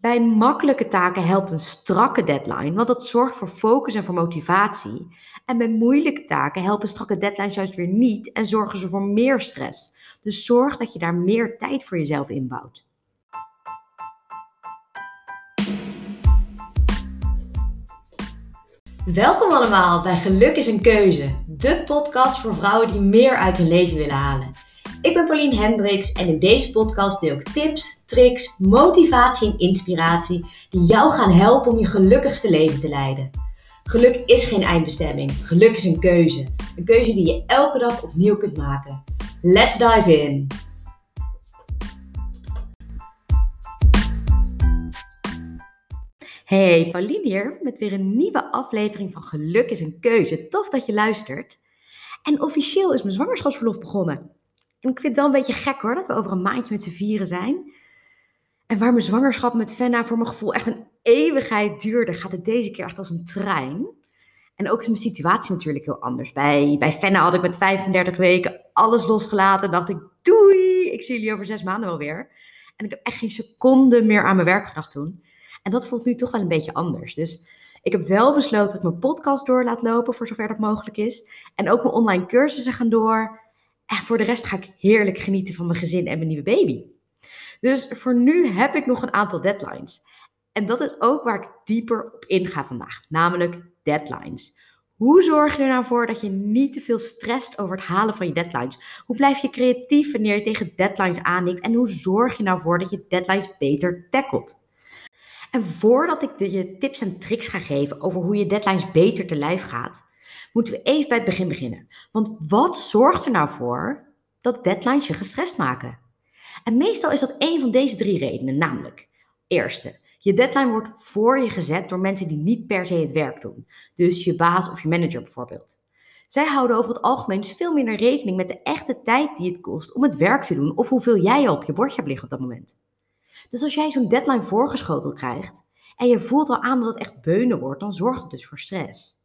Bij makkelijke taken helpt een strakke deadline, want dat zorgt voor focus en voor motivatie. En bij moeilijke taken helpen strakke deadlines juist weer niet en zorgen ze voor meer stress. Dus zorg dat je daar meer tijd voor jezelf inbouwt. Welkom allemaal bij Geluk is een Keuze, de podcast voor vrouwen die meer uit hun leven willen halen. Ik ben Pauline Hendricks en in deze podcast deel ik tips, tricks, motivatie en inspiratie die jou gaan helpen om je gelukkigste leven te leiden. Geluk is geen eindbestemming, geluk is een keuze. Een keuze die je elke dag opnieuw kunt maken. Let's dive in! Hey, Pauline hier met weer een nieuwe aflevering van Geluk is een keuze. Tof dat je luistert. En officieel is mijn zwangerschapsverlof begonnen. En ik vind het wel een beetje gek hoor, dat we over een maandje met z'n vieren zijn. En waar mijn zwangerschap met Fenna voor mijn gevoel echt een eeuwigheid duurde, gaat het deze keer echt als een trein. En ook is mijn situatie natuurlijk heel anders. Bij, bij Fenna had ik met 35 weken alles losgelaten. En dacht ik, doei, ik zie jullie over zes maanden wel weer. En ik heb echt geen seconde meer aan mijn werk gedacht toen. En dat voelt nu toch wel een beetje anders. Dus ik heb wel besloten dat ik mijn podcast door laat lopen, voor zover dat mogelijk is. En ook mijn online cursussen gaan door. En voor de rest ga ik heerlijk genieten van mijn gezin en mijn nieuwe baby. Dus voor nu heb ik nog een aantal deadlines. En dat is ook waar ik dieper op inga vandaag, namelijk deadlines. Hoe zorg je er nou voor dat je niet te veel stresst over het halen van je deadlines? Hoe blijf je creatief wanneer je tegen deadlines aandenkt? En hoe zorg je nou voor dat je deadlines beter tackelt? En voordat ik je tips en tricks ga geven over hoe je deadlines beter te lijf gaat, moeten we even bij het begin beginnen. Want wat zorgt er nou voor dat deadlines je gestrest maken? En meestal is dat één van deze drie redenen, namelijk eerste, je deadline wordt voor je gezet door mensen die niet per se het werk doen. Dus je baas of je manager bijvoorbeeld. Zij houden over het algemeen dus veel minder rekening met de echte tijd die het kost om het werk te doen of hoeveel jij op je bordje hebt liggen op dat moment. Dus als jij zo'n deadline voorgeschoteld krijgt en je voelt al aan dat het echt beunen wordt, dan zorgt het dus voor stress.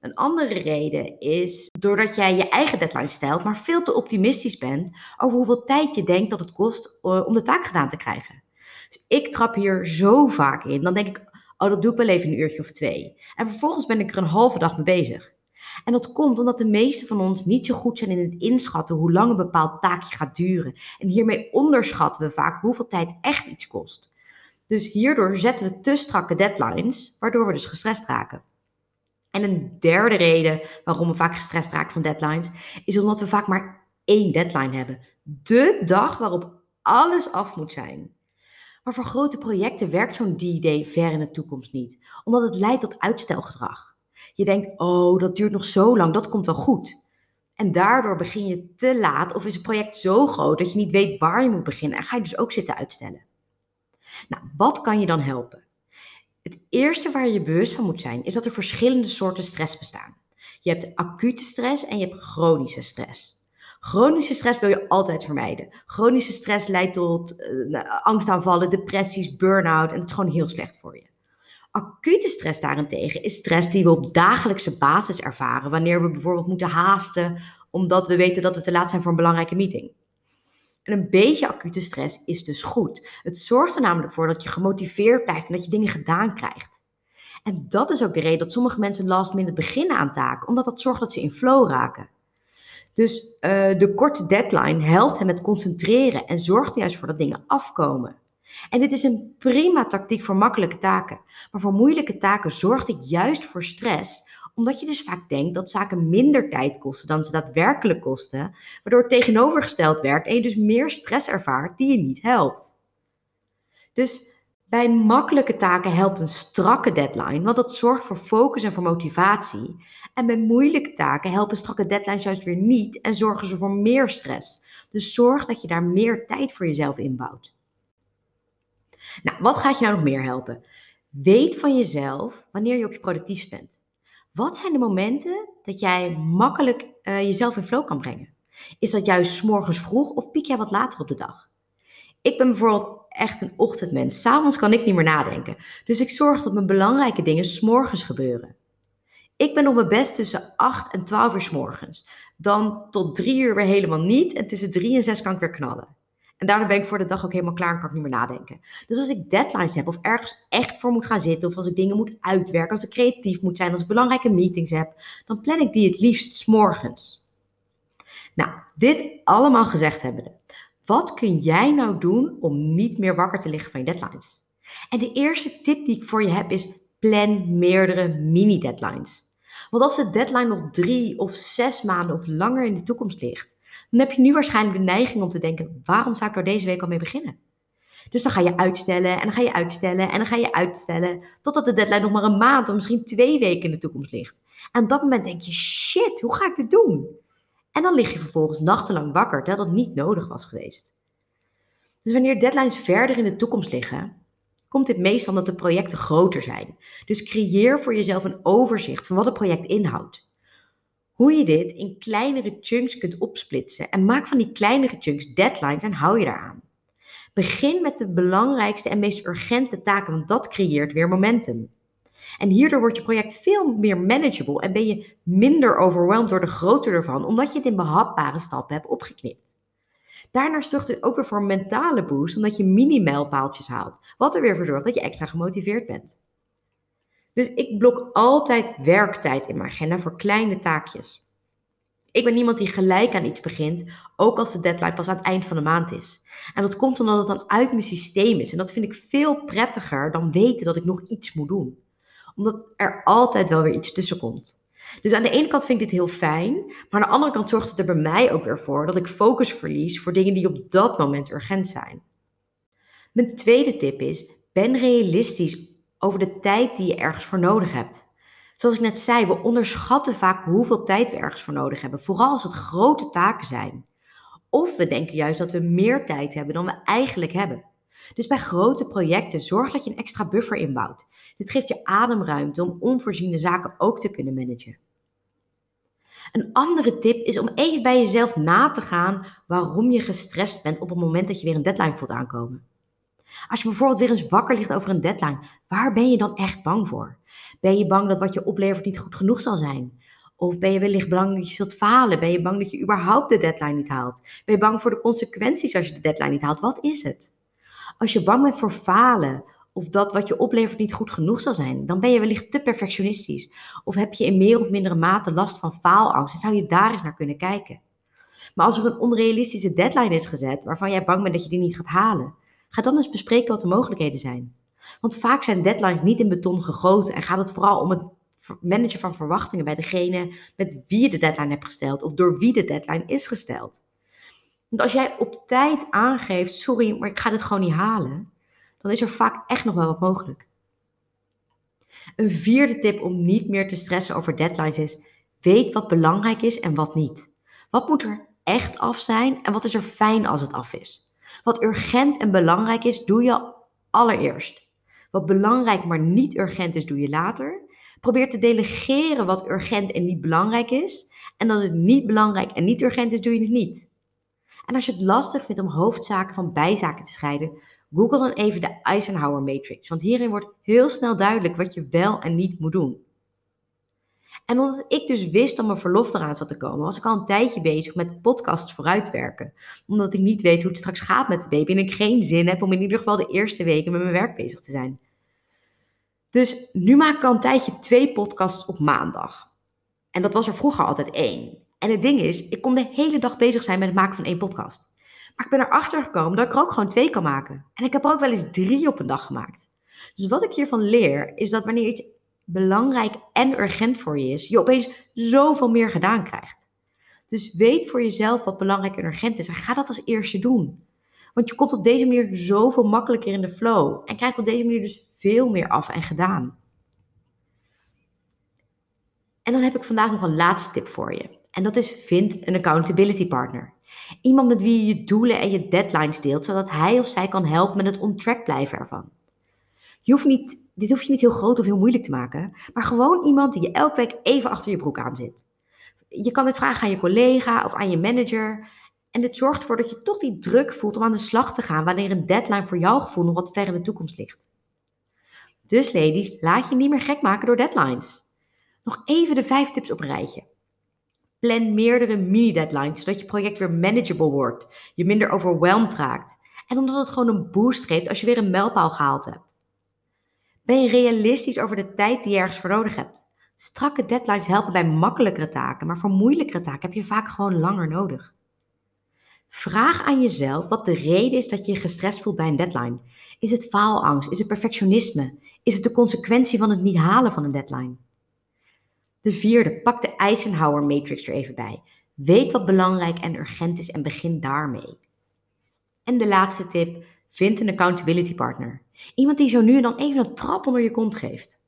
Een andere reden is doordat jij je eigen deadline stelt, maar veel te optimistisch bent over hoeveel tijd je denkt dat het kost eh, om de taak gedaan te krijgen. Dus ik trap hier zo vaak in. Dan denk ik, oh, dat doe ik wel even een uurtje of twee. En vervolgens ben ik er een halve dag mee bezig. En dat komt omdat de meeste van ons niet zo goed zijn in het inschatten hoe lang een bepaald taakje gaat duren. En hiermee onderschatten we vaak hoeveel tijd echt iets kost. Dus hierdoor zetten we te strakke deadlines, waardoor we dus gestrest raken. En een derde reden waarom we vaak gestrest raken van deadlines, is omdat we vaak maar één deadline hebben. De dag waarop alles af moet zijn. Maar voor grote projecten werkt zo'n D-day ver in de toekomst niet, omdat het leidt tot uitstelgedrag. Je denkt, oh, dat duurt nog zo lang, dat komt wel goed. En daardoor begin je te laat of is het project zo groot dat je niet weet waar je moet beginnen en ga je dus ook zitten uitstellen. Nou, wat kan je dan helpen? Het eerste waar je bewust van moet zijn, is dat er verschillende soorten stress bestaan. Je hebt acute stress en je hebt chronische stress. Chronische stress wil je altijd vermijden. Chronische stress leidt tot uh, angstaanvallen, depressies, burn-out en het is gewoon heel slecht voor je. Acute stress daarentegen is stress die we op dagelijkse basis ervaren wanneer we bijvoorbeeld moeten haasten omdat we weten dat we te laat zijn voor een belangrijke meeting. En een beetje acute stress is dus goed. Het zorgt er namelijk voor dat je gemotiveerd blijft en dat je dingen gedaan krijgt. En dat is ook de reden dat sommige mensen last minute beginnen aan taken, omdat dat zorgt dat ze in flow raken. Dus uh, de korte deadline helpt hem met concentreren en zorgt er juist voor dat dingen afkomen. En dit is een prima tactiek voor makkelijke taken. Maar voor moeilijke taken zorgt dit juist voor stress, omdat je dus vaak denkt dat zaken minder tijd kosten dan ze daadwerkelijk kosten, waardoor het tegenovergesteld werkt en je dus meer stress ervaart die je niet helpt. Dus bij makkelijke taken helpt een strakke deadline, want dat zorgt voor focus en voor motivatie. En bij moeilijke taken helpen strakke deadlines juist weer niet en zorgen ze voor meer stress. Dus zorg dat je daar meer tijd voor jezelf inbouwt. Nou, wat gaat je nou nog meer helpen? Weet van jezelf wanneer je op je productief bent. Wat zijn de momenten dat jij makkelijk uh, jezelf in flow kan brengen? Is dat juist s morgens vroeg of piek jij wat later op de dag? Ik ben bijvoorbeeld echt een ochtendmens. S'avonds kan ik niet meer nadenken. Dus ik zorg dat mijn belangrijke dingen s'morgens gebeuren. Ik ben op mijn best tussen 8 en 12 uur s morgens. Dan tot 3 uur weer helemaal niet. En tussen 3 en 6 kan ik weer knallen. En daardoor ben ik voor de dag ook helemaal klaar en kan ik niet meer nadenken. Dus als ik deadlines heb of ergens echt voor moet gaan zitten, of als ik dingen moet uitwerken, als ik creatief moet zijn, als ik belangrijke meetings heb, dan plan ik die het liefst s morgens. Nou, dit allemaal gezegd hebbende. Wat kun jij nou doen om niet meer wakker te liggen van je deadlines? En de eerste tip die ik voor je heb is plan meerdere mini-deadlines. Want als de deadline nog drie of zes maanden of langer in de toekomst ligt, dan heb je nu waarschijnlijk de neiging om te denken: waarom zou ik er deze week al mee beginnen? Dus dan ga je uitstellen en dan ga je uitstellen en dan ga je uitstellen totdat de deadline nog maar een maand of misschien twee weken in de toekomst ligt. En op dat moment denk je: shit, hoe ga ik dit doen? En dan lig je vervolgens nachtenlang wakker terwijl dat niet nodig was geweest. Dus wanneer deadlines verder in de toekomst liggen, komt dit meestal omdat de projecten groter zijn. Dus creëer voor jezelf een overzicht van wat het project inhoudt. Hoe je dit in kleinere chunks kunt opsplitsen en maak van die kleinere chunks deadlines en hou je daaraan. Begin met de belangrijkste en meest urgente taken, want dat creëert weer momentum. En hierdoor wordt je project veel meer manageable en ben je minder overweldigd door de grootte ervan, omdat je het in behapbare stappen hebt opgeknipt. Daarna zorgt het ook weer voor een mentale boost, omdat je mini-mijlpaaltjes haalt. Wat er weer voor zorgt dat je extra gemotiveerd bent. Dus ik blok altijd werktijd in mijn agenda voor kleine taakjes. Ik ben iemand die gelijk aan iets begint, ook als de deadline pas aan het eind van de maand is. En dat komt omdat het dan uit mijn systeem is. En dat vind ik veel prettiger dan weten dat ik nog iets moet doen. Omdat er altijd wel weer iets tussen komt. Dus aan de ene kant vind ik dit heel fijn, maar aan de andere kant zorgt het er bij mij ook weer voor dat ik focus verlies voor dingen die op dat moment urgent zijn. Mijn tweede tip is: ben realistisch over de tijd die je ergens voor nodig hebt. Zoals ik net zei, we onderschatten vaak hoeveel tijd we ergens voor nodig hebben, vooral als het grote taken zijn. Of we denken juist dat we meer tijd hebben dan we eigenlijk hebben. Dus bij grote projecten zorg dat je een extra buffer inbouwt. Dit geeft je ademruimte om onvoorziene zaken ook te kunnen managen. Een andere tip is om even bij jezelf na te gaan waarom je gestrest bent op het moment dat je weer een deadline voelt aankomen. Als je bijvoorbeeld weer eens wakker ligt over een deadline, waar ben je dan echt bang voor? Ben je bang dat wat je oplevert niet goed genoeg zal zijn? Of ben je wellicht bang dat je zult falen? Ben je bang dat je überhaupt de deadline niet haalt? Ben je bang voor de consequenties als je de deadline niet haalt? Wat is het? Als je bang bent voor falen of dat wat je oplevert niet goed genoeg zal zijn, dan ben je wellicht te perfectionistisch. Of heb je in meer of mindere mate last van faalangst en zou je daar eens naar kunnen kijken. Maar als er een onrealistische deadline is gezet waarvan jij bang bent dat je die niet gaat halen, ga dan eens bespreken wat de mogelijkheden zijn. Want vaak zijn deadlines niet in beton gegoten en gaat het vooral om het managen van verwachtingen bij degene met wie je de deadline hebt gesteld of door wie de deadline is gesteld. Want als jij op tijd aangeeft, sorry, maar ik ga dit gewoon niet halen, dan is er vaak echt nog wel wat mogelijk. Een vierde tip om niet meer te stressen over deadlines is: weet wat belangrijk is en wat niet. Wat moet er echt af zijn en wat is er fijn als het af is? Wat urgent en belangrijk is, doe je allereerst. Wat belangrijk maar niet urgent is, doe je later. Probeer te delegeren wat urgent en niet belangrijk is. En als het niet belangrijk en niet urgent is, doe je het niet. En als je het lastig vindt om hoofdzaken van bijzaken te scheiden, Google dan even de Eisenhower Matrix, want hierin wordt heel snel duidelijk wat je wel en niet moet doen. En omdat ik dus wist dat mijn verlof eraan zat te komen, was ik al een tijdje bezig met podcasts vooruitwerken. Omdat ik niet weet hoe het straks gaat met de baby en ik geen zin heb om in ieder geval de eerste weken met mijn werk bezig te zijn. Dus nu maak ik al een tijdje twee podcasts op maandag. En dat was er vroeger altijd één. En het ding is, ik kon de hele dag bezig zijn met het maken van één podcast. Maar ik ben erachter gekomen dat ik er ook gewoon twee kan maken. En ik heb er ook wel eens drie op een dag gemaakt. Dus wat ik hiervan leer, is dat wanneer iets belangrijk en urgent voor je is, je opeens zoveel meer gedaan krijgt. Dus weet voor jezelf wat belangrijk en urgent is en ga dat als eerste doen. Want je komt op deze manier zoveel makkelijker in de flow en krijgt op deze manier dus veel meer af en gedaan. En dan heb ik vandaag nog een laatste tip voor je. En dat is vind een accountability partner. Iemand met wie je je doelen en je deadlines deelt, zodat hij of zij kan helpen met het on-track blijven ervan. Je hoeft niet, dit hoef je niet heel groot of heel moeilijk te maken, maar gewoon iemand die je elke week even achter je broek aan zit. Je kan dit vragen aan je collega of aan je manager. En dit zorgt ervoor dat je toch die druk voelt om aan de slag te gaan wanneer een deadline voor jouw gevoel nog wat ver in de toekomst ligt. Dus ladies, laat je niet meer gek maken door deadlines. Nog even de vijf tips op een rijtje. Plan meerdere mini-deadlines, zodat je project weer manageable wordt, je minder overwhelmed raakt. En omdat het gewoon een boost geeft als je weer een mijlpaal gehaald hebt. Ben je realistisch over de tijd die je ergens voor nodig hebt? Strakke deadlines helpen bij makkelijkere taken, maar voor moeilijkere taken heb je vaak gewoon langer nodig. Vraag aan jezelf wat de reden is dat je je gestrest voelt bij een deadline. Is het faalangst? Is het perfectionisme? Is het de consequentie van het niet halen van een deadline? De vierde, pak de Eisenhower Matrix er even bij. Weet wat belangrijk en urgent is en begin daarmee. En de laatste tip, vind een accountability partner. Iemand die zo nu en dan even een trap onder je kont geeft.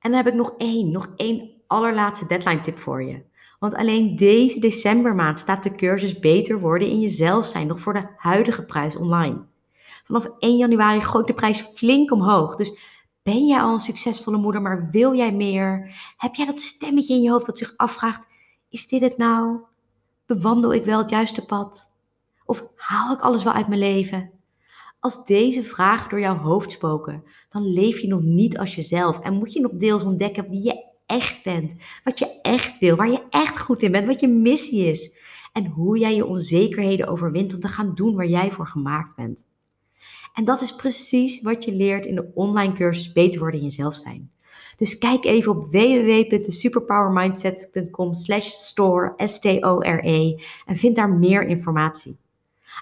En dan heb ik nog één, nog één allerlaatste deadline tip voor je. Want alleen deze decembermaand staat de cursus Beter worden in jezelf zijn nog voor de huidige prijs online. Vanaf 1 januari gooit de prijs flink omhoog. Dus ben jij al een succesvolle moeder, maar wil jij meer? Heb jij dat stemmetje in je hoofd dat zich afvraagt: is dit het nou? Bewandel ik wel het juiste pad? Of haal ik alles wel uit mijn leven? Als deze vragen door jouw hoofd spoken, dan leef je nog niet als jezelf en moet je nog deels ontdekken wie je echt bent, wat je echt wil, waar je echt goed in bent, wat je missie is en hoe jij je onzekerheden overwint om te gaan doen waar jij voor gemaakt bent. En dat is precies wat je leert in de online cursus Beter worden in jezelf zijn. Dus kijk even op www.superpowermindset.com slash store, S-T-O-R-E, en vind daar meer informatie.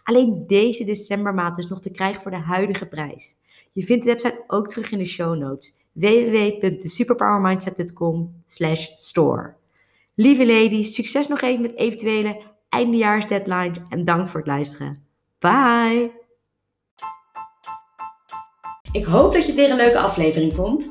Alleen deze decembermaand is nog te krijgen voor de huidige prijs. Je vindt de website ook terug in de show notes www.superpowermindset.com slash store. Lieve ladies, succes nog even met eventuele eindejaarsdeadlines en dank voor het luisteren. Bye! Ik hoop dat je het weer een leuke aflevering vond.